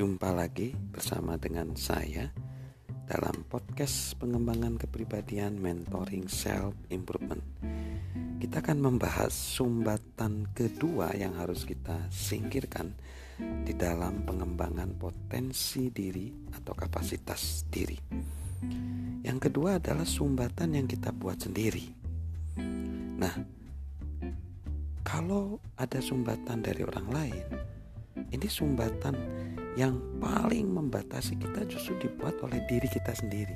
Jumpa lagi bersama dengan saya dalam podcast pengembangan kepribadian mentoring self improvement. Kita akan membahas sumbatan kedua yang harus kita singkirkan di dalam pengembangan potensi diri atau kapasitas diri. Yang kedua adalah sumbatan yang kita buat sendiri. Nah, kalau ada sumbatan dari orang lain, ini sumbatan yang paling membatasi kita justru dibuat oleh diri kita sendiri.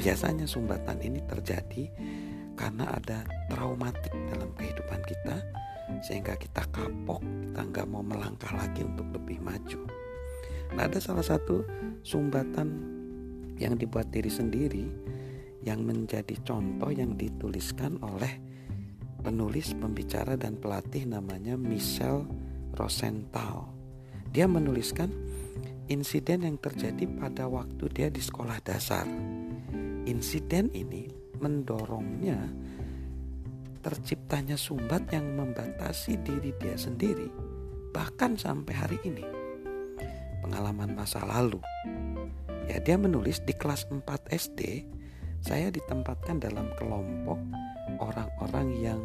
Biasanya sumbatan ini terjadi karena ada traumatik dalam kehidupan kita sehingga kita kapok, kita nggak mau melangkah lagi untuk lebih maju. Nah ada salah satu sumbatan yang dibuat diri sendiri yang menjadi contoh yang dituliskan oleh penulis, pembicara dan pelatih namanya Michelle Rosenthal. Dia menuliskan insiden yang terjadi pada waktu dia di sekolah dasar. Insiden ini mendorongnya terciptanya sumbat yang membatasi diri dia sendiri bahkan sampai hari ini. Pengalaman masa lalu. Ya, dia menulis di kelas 4 SD, saya ditempatkan dalam kelompok orang-orang yang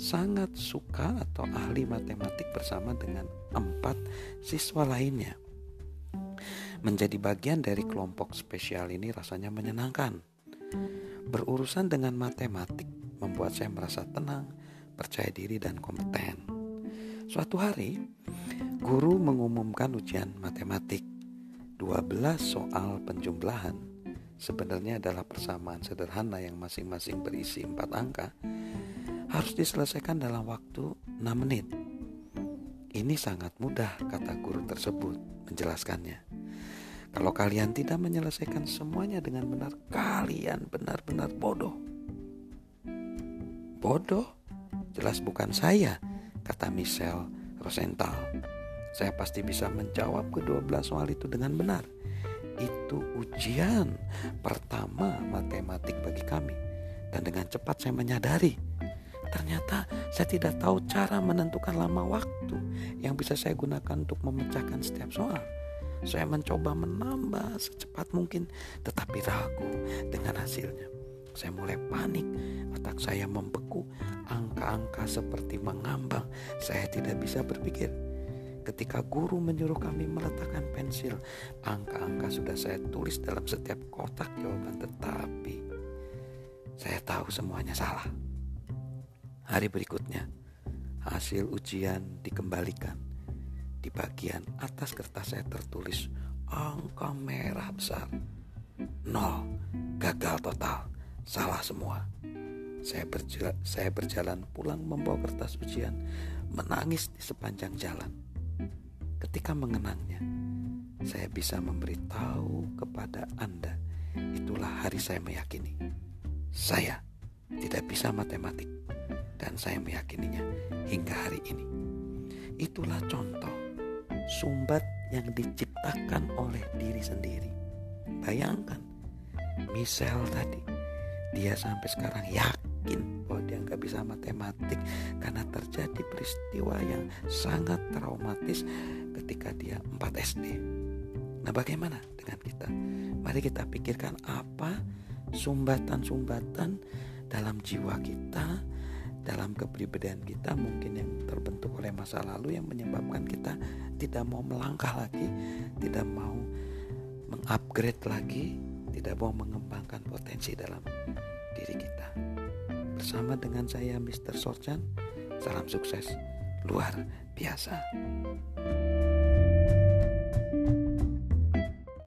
sangat suka atau ahli matematik bersama dengan empat siswa lainnya. Menjadi bagian dari kelompok spesial ini rasanya menyenangkan. Berurusan dengan matematik membuat saya merasa tenang, percaya diri, dan kompeten. Suatu hari, guru mengumumkan ujian matematik. 12 soal penjumlahan sebenarnya adalah persamaan sederhana yang masing-masing berisi empat angka harus diselesaikan dalam waktu 6 menit. Ini sangat mudah, kata guru tersebut menjelaskannya. Kalau kalian tidak menyelesaikan semuanya dengan benar, kalian benar-benar bodoh. Bodoh? Jelas bukan saya, kata Michelle Rosenthal. Saya pasti bisa menjawab kedua-belas soal itu dengan benar. Itu ujian pertama matematik bagi kami. Dan dengan cepat saya menyadari Ternyata saya tidak tahu cara menentukan lama waktu yang bisa saya gunakan untuk memecahkan setiap soal. Saya mencoba menambah secepat mungkin, tetapi ragu dengan hasilnya. Saya mulai panik, otak saya membeku, angka-angka seperti mengambang. Saya tidak bisa berpikir. Ketika guru menyuruh kami meletakkan pensil, angka-angka sudah saya tulis dalam setiap kotak jawaban, tetapi saya tahu semuanya salah. Hari berikutnya, hasil ujian dikembalikan. Di bagian atas kertas saya tertulis angka merah besar. Nol, gagal total, salah semua. Saya berjalan, saya berjalan pulang membawa kertas ujian, menangis di sepanjang jalan. Ketika mengenangnya, saya bisa memberitahu kepada Anda, itulah hari saya meyakini. Saya tidak bisa matematik dan saya meyakininya hingga hari ini. Itulah contoh sumbat yang diciptakan oleh diri sendiri. Bayangkan, Michelle tadi, dia sampai sekarang yakin bahwa dia nggak bisa matematik karena terjadi peristiwa yang sangat traumatis ketika dia 4 SD. Nah bagaimana dengan kita? Mari kita pikirkan apa sumbatan-sumbatan dalam jiwa kita dalam kepribadian kita mungkin yang terbentuk oleh masa lalu yang menyebabkan kita tidak mau melangkah lagi, tidak mau mengupgrade lagi, tidak mau mengembangkan potensi dalam diri kita. Bersama dengan saya Mr. Sorjan, salam sukses luar biasa.